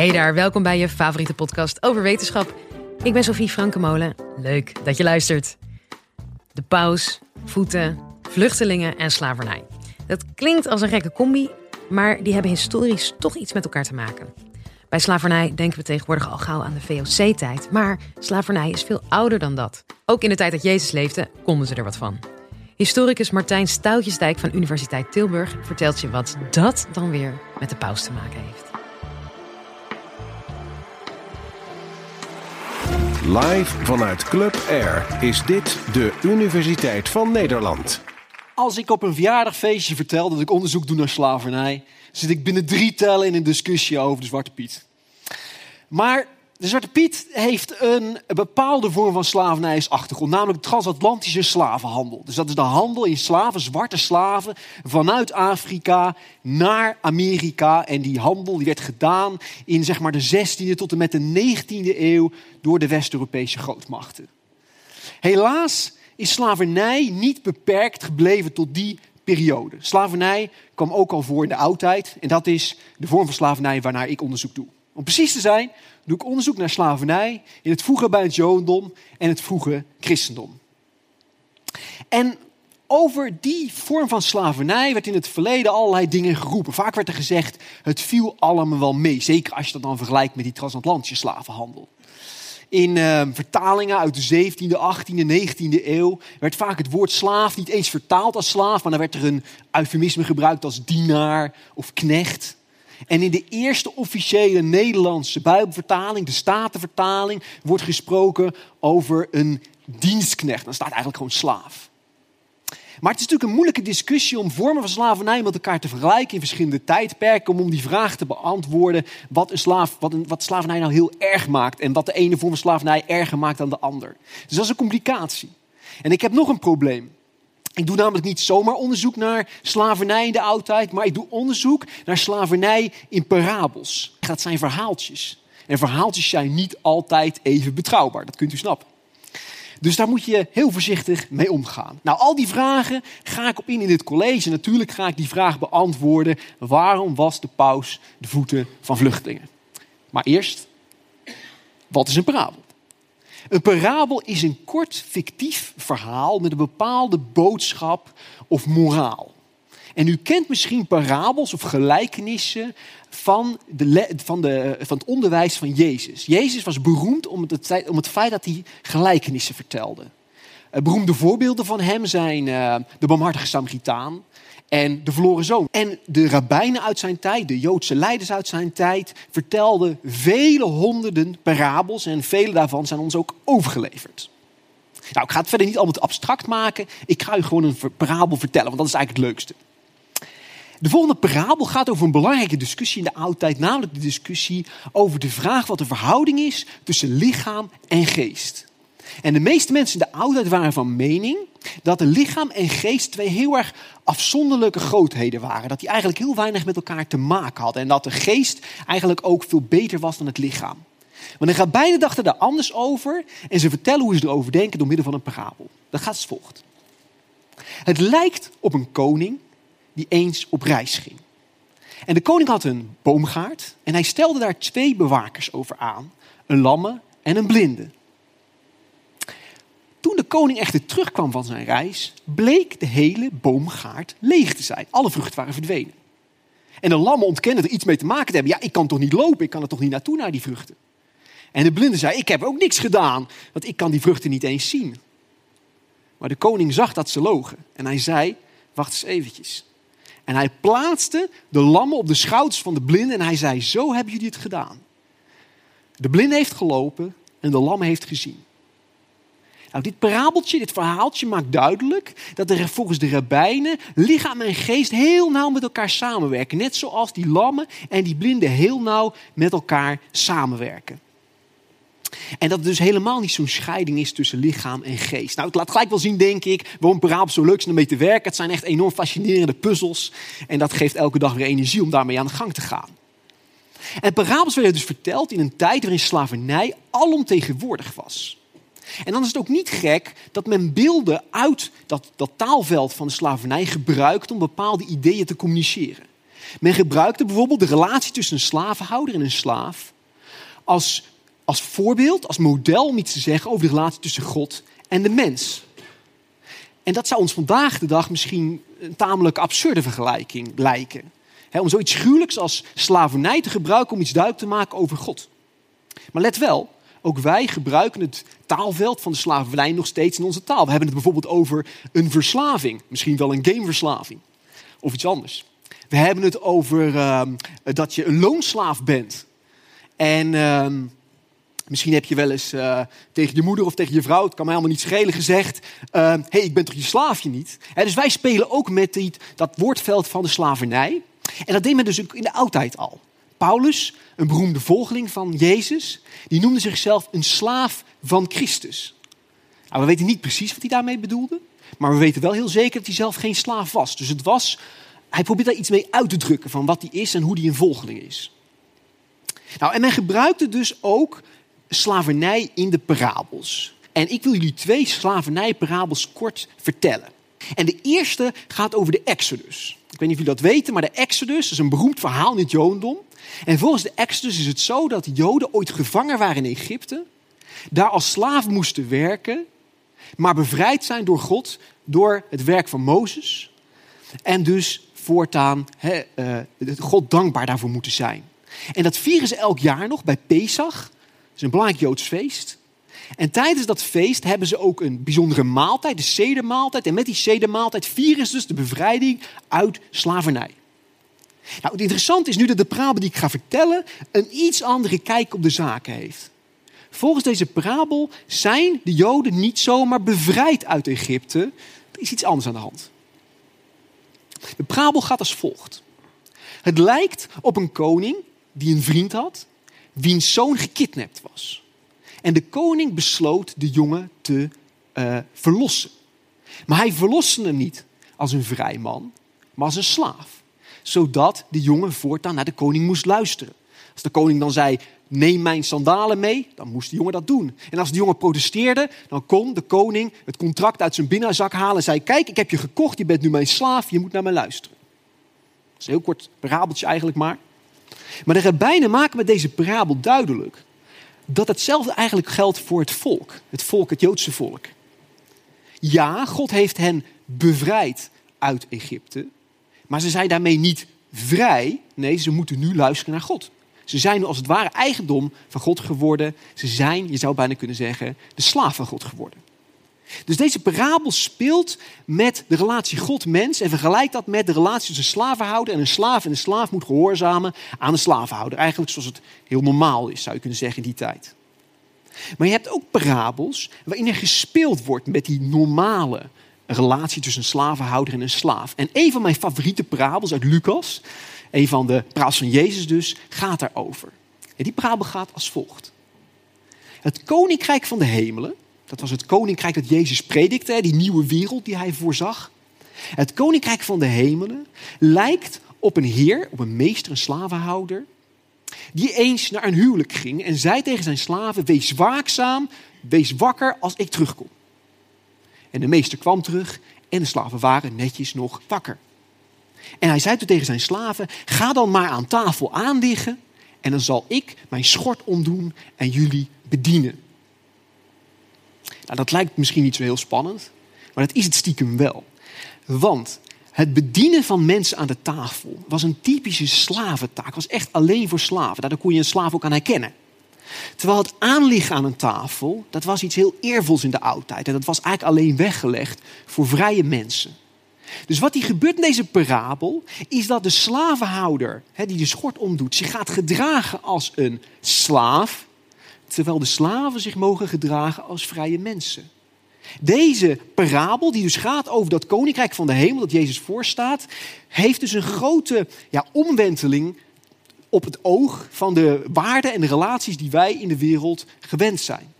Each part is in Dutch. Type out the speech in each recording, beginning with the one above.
Hey daar, welkom bij je favoriete podcast over wetenschap. Ik ben Sophie Frankemolen. Leuk dat je luistert. De paus, voeten, vluchtelingen en slavernij. Dat klinkt als een gekke combi, maar die hebben historisch toch iets met elkaar te maken. Bij slavernij denken we tegenwoordig al gauw aan de VOC-tijd, maar slavernij is veel ouder dan dat. Ook in de tijd dat Jezus leefde, konden ze er wat van. Historicus Martijn Stoutjesdijk van Universiteit Tilburg vertelt je wat dat dan weer met de paus te maken heeft. Live vanuit Club Air is dit de Universiteit van Nederland. Als ik op een verjaardagfeestje vertel dat ik onderzoek doe naar slavernij, zit ik binnen drie tellen in een discussie over de Zwarte Piet. Maar de Zwarte Piet heeft een bepaalde vorm van slavernijsachtergrond, namelijk de transatlantische slavenhandel. Dus dat is de handel in slaven, zwarte slaven, vanuit Afrika naar Amerika. En die handel die werd gedaan in zeg maar, de 16e tot en met de 19e eeuw door de West-Europese grootmachten. Helaas is slavernij niet beperkt gebleven tot die periode. Slavernij kwam ook al voor in de oudheid en dat is de vorm van slavernij waarnaar ik onderzoek doe. Om precies te zijn, doe ik onderzoek naar slavernij in het vroege bij het Jodendom en het vroege christendom. En over die vorm van slavernij werd in het verleden allerlei dingen geroepen. Vaak werd er gezegd, het viel allemaal wel mee. Zeker als je dat dan vergelijkt met die transatlantische slavenhandel. In uh, vertalingen uit de 17e, 18e, 19e eeuw werd vaak het woord slaaf niet eens vertaald als slaaf, maar dan werd er een eufemisme gebruikt als dienaar of knecht. En in de eerste officiële Nederlandse Bijbelvertaling, de Statenvertaling, wordt gesproken over een dienstknecht. Dan staat eigenlijk gewoon slaaf. Maar het is natuurlijk een moeilijke discussie om vormen van slavernij met elkaar te vergelijken in verschillende tijdperken. Om, om die vraag te beantwoorden wat, een slaaf, wat, een, wat slavernij nou heel erg maakt. En wat de ene vorm van slavernij erger maakt dan de ander. Dus dat is een complicatie. En ik heb nog een probleem. Ik doe namelijk niet zomaar onderzoek naar slavernij in de oudheid, maar ik doe onderzoek naar slavernij in parabels. Dat zijn verhaaltjes. En verhaaltjes zijn niet altijd even betrouwbaar, dat kunt u snappen. Dus daar moet je heel voorzichtig mee omgaan. Nou, al die vragen ga ik op in in dit college. Natuurlijk ga ik die vraag beantwoorden: waarom was de paus de voeten van vluchtelingen? Maar eerst, wat is een parabel? Een parabel is een kort fictief verhaal met een bepaalde boodschap of moraal. En u kent misschien parabels of gelijkenissen van, de, van, de, van het onderwijs van Jezus. Jezus was beroemd om het, om het feit dat hij gelijkenissen vertelde. Eh, beroemde voorbeelden van hem zijn uh, de barmhartige Samaritaan en de verloren zoon. En de rabbijnen uit zijn tijd, de Joodse leiders uit zijn tijd, vertelden vele honderden parabels en vele daarvan zijn ons ook overgeleverd. Nou, ik ga het verder niet allemaal te abstract maken. Ik ga u gewoon een parabel vertellen, want dat is eigenlijk het leukste. De volgende parabel gaat over een belangrijke discussie in de oudheid, namelijk de discussie over de vraag wat de verhouding is tussen lichaam en geest. En de meeste mensen in de oudheid waren van mening dat de lichaam en geest twee heel erg afzonderlijke grootheden waren. Dat die eigenlijk heel weinig met elkaar te maken hadden. En dat de geest eigenlijk ook veel beter was dan het lichaam. Maar de beide dachten daar anders over en ze vertellen hoe ze erover denken door middel van een parabel. Dat gaat als volgt. Het lijkt op een koning die eens op reis ging. En de koning had een boomgaard en hij stelde daar twee bewakers over aan. Een lamme en een blinde. Toen de koning echter terugkwam van zijn reis, bleek de hele boomgaard leeg te zijn. Alle vruchten waren verdwenen. En de lammen ontkenden er iets mee te maken te hebben. Ja, ik kan toch niet lopen, ik kan er toch niet naartoe naar die vruchten. En de blinde zei, ik heb ook niks gedaan, want ik kan die vruchten niet eens zien. Maar de koning zag dat ze logen en hij zei, wacht eens eventjes. En hij plaatste de lammen op de schouders van de blinde en hij zei, zo hebben jullie het gedaan. De blinde heeft gelopen en de lam heeft gezien. Nou, dit parabeltje, dit verhaaltje maakt duidelijk dat er volgens de rabbijnen lichaam en geest heel nauw met elkaar samenwerken. Net zoals die lammen en die blinden heel nauw met elkaar samenwerken. En dat er dus helemaal niet zo'n scheiding is tussen lichaam en geest. Nou, het laat gelijk wel zien, denk ik, waarom parabels zo leuk zijn om mee te werken. Het zijn echt enorm fascinerende puzzels. En dat geeft elke dag weer energie om daarmee aan de gang te gaan. En parabels werden dus verteld in een tijd waarin slavernij alomtegenwoordig was. En dan is het ook niet gek dat men beelden uit dat, dat taalveld van de slavernij gebruikt om bepaalde ideeën te communiceren. Men gebruikte bijvoorbeeld de relatie tussen een slavenhouder en een slaaf als, als voorbeeld, als model om iets te zeggen over de relatie tussen God en de mens. En dat zou ons vandaag de dag misschien een tamelijk absurde vergelijking lijken. om zoiets gruwelijks als slavernij te gebruiken om iets duidelijk te maken over God. Maar let wel, ook wij gebruiken het taalveld van de slavernij nog steeds in onze taal. We hebben het bijvoorbeeld over een verslaving, misschien wel een gameverslaving of iets anders. We hebben het over ehm, dat je een loonslaaf bent. En ehm, misschien heb je wel eens eh, tegen je moeder of tegen je vrouw, het kan mij helemaal niet schelen, gezegd: Hé, ehm, hey, ik ben toch je slaafje niet? dus wij spelen ook met dat woordveld van de slavernij. En dat deed men dus ook in de oudheid al. Paulus, een beroemde volgeling van Jezus, die noemde zichzelf een slaaf van Christus. Nou, we weten niet precies wat hij daarmee bedoelde, maar we weten wel heel zeker dat hij zelf geen slaaf was. Dus het was, hij probeert daar iets mee uit te drukken van wat hij is en hoe hij een volgeling is. Nou, en men gebruikte dus ook slavernij in de parabels. En ik wil jullie twee slavernijparabels kort vertellen. En de eerste gaat over de Exodus. Ik weet niet of jullie dat weten, maar de Exodus is een beroemd verhaal in het Jodendom. En volgens de Exodus is het zo dat de Joden ooit gevangen waren in Egypte, daar als slaaf moesten werken, maar bevrijd zijn door God, door het werk van Mozes. En dus voortaan he, uh, God dankbaar daarvoor moeten zijn. En dat vieren ze elk jaar nog bij Pesach. Dat is een belangrijk Joods feest. En tijdens dat feest hebben ze ook een bijzondere maaltijd, de sedermaaltijd. En met die sedermaaltijd vieren ze dus de bevrijding uit slavernij. Nou, het interessante is nu dat de parabel die ik ga vertellen een iets andere kijk op de zaken heeft. Volgens deze parabel zijn de Joden niet zomaar bevrijd uit Egypte. Er is iets anders aan de hand. De parabel gaat als volgt. Het lijkt op een koning die een vriend had, wiens zoon gekidnapt was. En de koning besloot de jongen te uh, verlossen. Maar hij verloste hem niet als een vrij man, maar als een slaaf. Zodat de jongen voortaan naar de koning moest luisteren. Als de koning dan zei, neem mijn sandalen mee, dan moest de jongen dat doen. En als de jongen protesteerde, dan kon de koning het contract uit zijn binnenzak halen en zei, kijk, ik heb je gekocht, je bent nu mijn slaaf, je moet naar mij luisteren. Dat is een heel kort parabeltje eigenlijk maar. Maar de rabbijnen maken met deze parabel duidelijk dat hetzelfde eigenlijk geldt voor het volk. Het volk, het Joodse volk. Ja, God heeft hen bevrijd uit Egypte. Maar ze zijn daarmee niet vrij. Nee, ze moeten nu luisteren naar God. Ze zijn als het ware eigendom van God geworden. Ze zijn, je zou bijna kunnen zeggen, de slaaf van God geworden. Dus deze parabel speelt met de relatie God-mens en vergelijkt dat met de relatie tussen slavenhouder en een slaaf. En de slaaf moet gehoorzamen aan de slavenhouder. Eigenlijk zoals het heel normaal is, zou je kunnen zeggen, in die tijd. Maar je hebt ook parabels waarin er gespeeld wordt met die normale relatie tussen een slavenhouder en een slaaf. En een van mijn favoriete parabels uit Lucas, een van de parabels van Jezus dus, gaat daarover. En die parabel gaat als volgt. Het koninkrijk van de hemelen dat was het koninkrijk dat Jezus predikte, die nieuwe wereld die hij voorzag. Het koninkrijk van de hemelen lijkt op een heer, op een meester, een slavenhouder, die eens naar een huwelijk ging en zei tegen zijn slaven: Wees waakzaam, wees wakker als ik terugkom. En de meester kwam terug en de slaven waren netjes nog wakker. En hij zei toen tegen zijn slaven: Ga dan maar aan tafel aanliggen en dan zal ik mijn schort omdoen en jullie bedienen. Nou, dat lijkt misschien niet zo heel spannend, maar dat is het stiekem wel. Want het bedienen van mensen aan de tafel was een typische slaventaak. was echt alleen voor slaven. Daar kon je een slaaf ook aan herkennen. Terwijl het aanliggen aan een tafel, dat was iets heel eervols in de oudheid. En dat was eigenlijk alleen weggelegd voor vrije mensen. Dus wat hier gebeurt in deze parabel, is dat de slavenhouder, die de schort omdoet, zich gaat gedragen als een slaaf terwijl de slaven zich mogen gedragen als vrije mensen. Deze parabel, die dus gaat over dat koninkrijk van de hemel dat Jezus voorstaat, heeft dus een grote ja, omwenteling op het oog van de waarden en de relaties die wij in de wereld gewend zijn.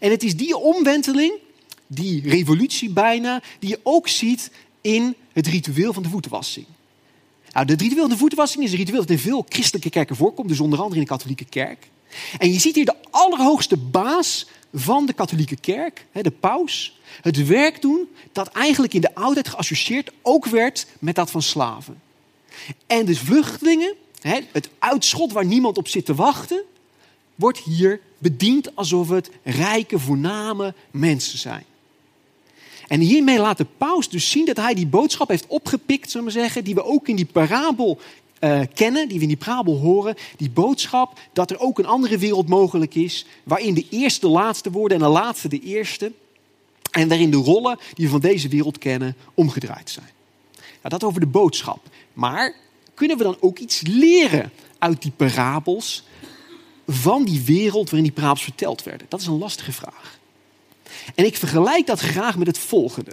En het is die omwenteling, die revolutie bijna, die je ook ziet in het ritueel van de voetenwassing. Nou, het ritueel van de voetenwassing is een ritueel dat in veel christelijke kerken voorkomt, dus onder andere in de katholieke kerk. En je ziet hier de allerhoogste baas van de katholieke kerk, de paus, het werk doen dat eigenlijk in de oudheid geassocieerd ook werd met dat van slaven. En de vluchtelingen, het uitschot waar niemand op zit te wachten, wordt hier bediend alsof het rijke, voorname mensen zijn. En hiermee laat de paus dus zien dat hij die boodschap heeft opgepikt, zullen we zeggen, die we ook in die parabel uh, kennen, die we in die parabel horen. Die boodschap dat er ook een andere wereld mogelijk is, waarin de eerste de laatste worden en de laatste de eerste. En waarin de rollen die we van deze wereld kennen omgedraaid zijn. Nou, dat over de boodschap. Maar kunnen we dan ook iets leren uit die parabels van die wereld waarin die parabels verteld werden? Dat is een lastige vraag. En ik vergelijk dat graag met het volgende.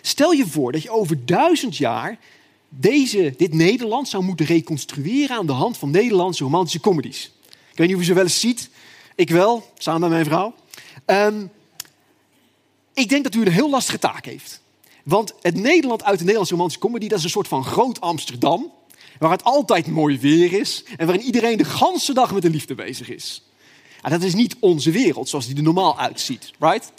Stel je voor dat je over duizend jaar deze, dit Nederland zou moeten reconstrueren aan de hand van Nederlandse romantische comedies. Ik weet niet of je ze wel eens ziet. Ik wel, samen met mijn vrouw. Um, ik denk dat u een heel lastige taak heeft. Want het Nederland uit de Nederlandse romantische comedy, dat is een soort van groot Amsterdam. Waar het altijd mooi weer is en waarin iedereen de ganse dag met de liefde bezig is. En dat is niet onze wereld zoals die er normaal uitziet, right?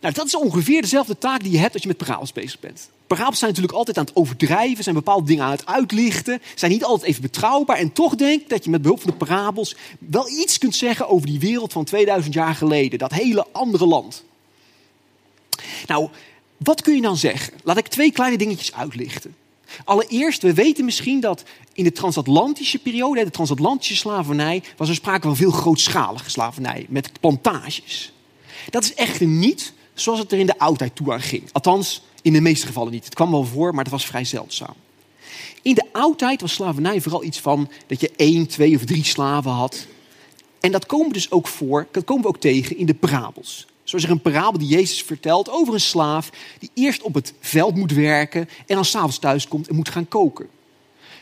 Nou, dat is ongeveer dezelfde taak die je hebt als je met parabels bezig bent. Parabels zijn natuurlijk altijd aan het overdrijven, zijn bepaalde dingen aan het uitlichten, zijn niet altijd even betrouwbaar. En toch denk ik dat je met behulp van de parabels wel iets kunt zeggen over die wereld van 2000 jaar geleden, dat hele andere land. Nou, wat kun je dan zeggen? Laat ik twee kleine dingetjes uitlichten. Allereerst, we weten misschien dat in de transatlantische periode, de transatlantische slavernij, was er sprake van veel grootschalige slavernij met plantages. Dat is echter niet zoals het er in de oudheid toe aan ging. Althans, in de meeste gevallen niet. Het kwam wel voor, maar het was vrij zeldzaam. In de oudheid was slavernij vooral iets van dat je één, twee of drie slaven had. En dat komen we dus ook voor, dat komen we ook tegen in de parabels. Zo is er een parabel die Jezus vertelt over een slaaf die eerst op het veld moet werken en dan s'avonds thuis komt en moet gaan koken.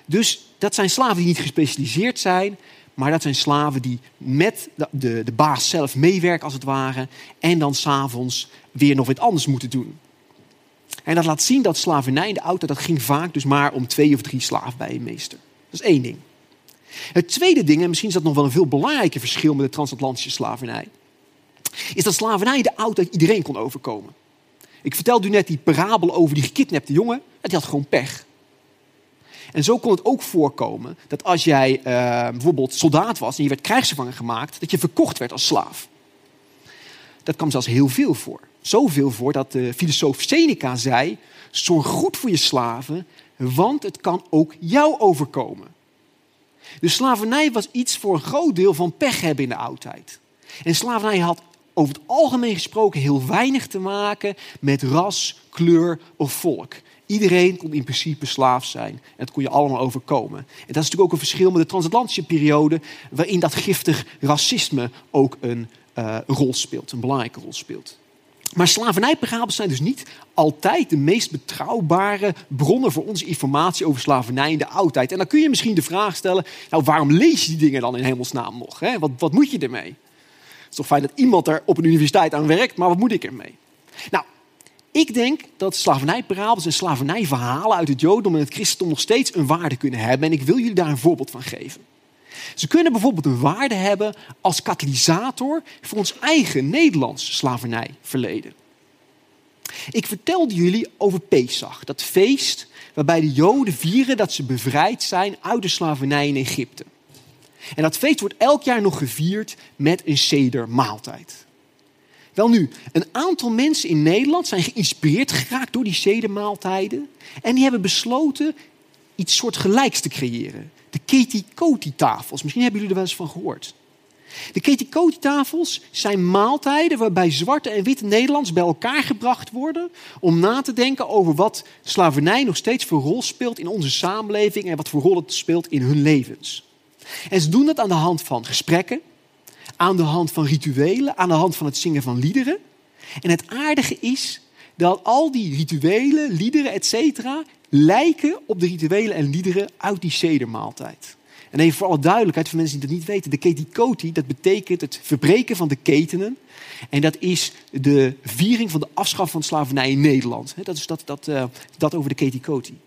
Dus dat zijn slaven die niet gespecialiseerd zijn, maar dat zijn slaven die met de, de, baas zelf meewerken als het ware en dan s'avonds weer nog wat anders moeten doen. En dat laat zien dat slavernij in de auto, dat ging vaak dus maar om twee of drie slaven bij een meester. Dat is één ding. Het tweede ding, en misschien is dat nog wel een veel belangrijker verschil met de transatlantische slavernij, is dat slavernij de oudheid iedereen kon overkomen. Ik vertelde u net die parabel over die gekidnapte jongen, en die had gewoon pech. En zo kon het ook voorkomen dat als jij uh, bijvoorbeeld soldaat was en je werd krijgsgevangen gemaakt, dat je verkocht werd als slaaf. Dat kwam zelfs heel veel voor. Zoveel voor dat de filosoof Seneca zei: zorg goed voor je slaven, want het kan ook jou overkomen. Dus slavernij was iets voor een groot deel van pech hebben in de oudheid. En slavernij had over het algemeen gesproken heel weinig te maken met ras, kleur of volk. Iedereen kon in principe slaaf zijn. En dat kon je allemaal overkomen. En dat is natuurlijk ook een verschil met de transatlantische periode, waarin dat giftig racisme ook een uh, rol speelt, een belangrijke rol speelt. Maar slavernijparabels zijn dus niet altijd de meest betrouwbare bronnen voor onze informatie over slavernij in de oudheid. En dan kun je misschien de vraag stellen, nou waarom lees je die dingen dan in hemelsnaam nog? Hè? Wat, wat moet je ermee? Is toch fijn dat iemand er op een universiteit aan werkt, maar wat moet ik ermee? Nou, ik denk dat slavernijparabels en slavernijverhalen uit het Jodendom en het Christendom nog steeds een waarde kunnen hebben. En ik wil jullie daar een voorbeeld van geven. Ze kunnen bijvoorbeeld een waarde hebben als katalysator voor ons eigen Nederlands slavernijverleden. Ik vertelde jullie over Pesach, dat feest waarbij de Joden vieren dat ze bevrijd zijn uit de slavernij in Egypte. En dat feest wordt elk jaar nog gevierd met een sedermaaltijd. Wel nu, een aantal mensen in Nederland zijn geïnspireerd geraakt door die sedermaaltijden. En die hebben besloten iets soortgelijks te creëren de Ketikoti-tafels. Misschien hebben jullie er wel eens van gehoord. De Ketikoti-tafels zijn maaltijden waarbij zwarte en witte Nederlands bij elkaar gebracht worden om na te denken over wat slavernij nog steeds voor rol speelt in onze samenleving en wat voor rol het speelt in hun levens. En ze doen dat aan de hand van gesprekken, aan de hand van rituelen, aan de hand van het zingen van liederen. En het aardige is dat al die rituelen, liederen, etc lijken op de rituelen en liederen uit die sedermaaltijd. En even voor alle duidelijkheid, voor mensen die dat niet weten, de ketikoti, dat betekent het verbreken van de ketenen. En dat is de viering van de afschaf van slavernij in Nederland. Dat is dat, dat, uh, dat over de ketikoti.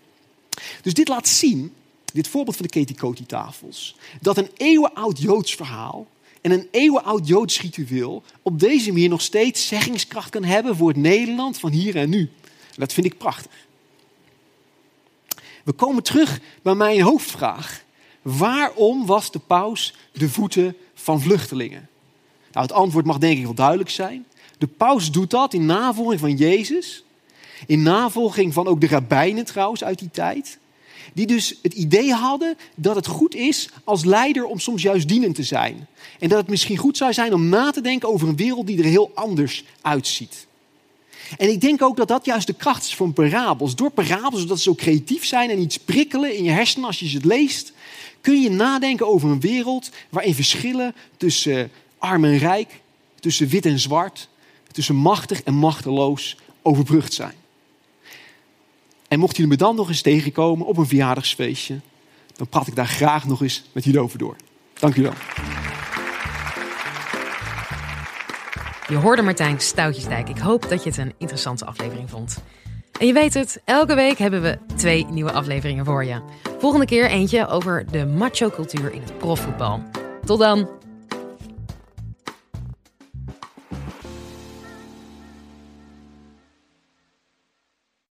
Dus dit laat zien, dit voorbeeld van de ketikoti-tafels, dat een eeuwenoud Joods verhaal en een eeuwenoud Joods ritueel op deze manier nog steeds zeggingskracht kan hebben voor het Nederland van hier en nu. dat vind ik prachtig. We komen terug bij mijn hoofdvraag. Waarom was de paus de voeten van vluchtelingen? Nou, het antwoord mag denk ik wel duidelijk zijn. De paus doet dat in navolging van Jezus. In navolging van ook de rabbijnen trouwens uit die tijd. Die dus het idee hadden dat het goed is als leider om soms juist dienend te zijn. En dat het misschien goed zou zijn om na te denken over een wereld die er heel anders uitziet. En ik denk ook dat dat juist de kracht is van parabels. Door parabels, omdat ze zo creatief zijn en iets prikkelen in je hersenen als je ze leest, kun je nadenken over een wereld waarin verschillen tussen arm en rijk, tussen wit en zwart, tussen machtig en machteloos overbrugd zijn. En mocht jullie me dan nog eens tegenkomen op een verjaardagsfeestje, dan praat ik daar graag nog eens met jullie over door. Dank u wel. Je hoorde Martijn Stoutjesdijk. Ik hoop dat je het een interessante aflevering vond. En je weet het, elke week hebben we twee nieuwe afleveringen voor je. Volgende keer eentje over de macho-cultuur in het profvoetbal. Tot dan!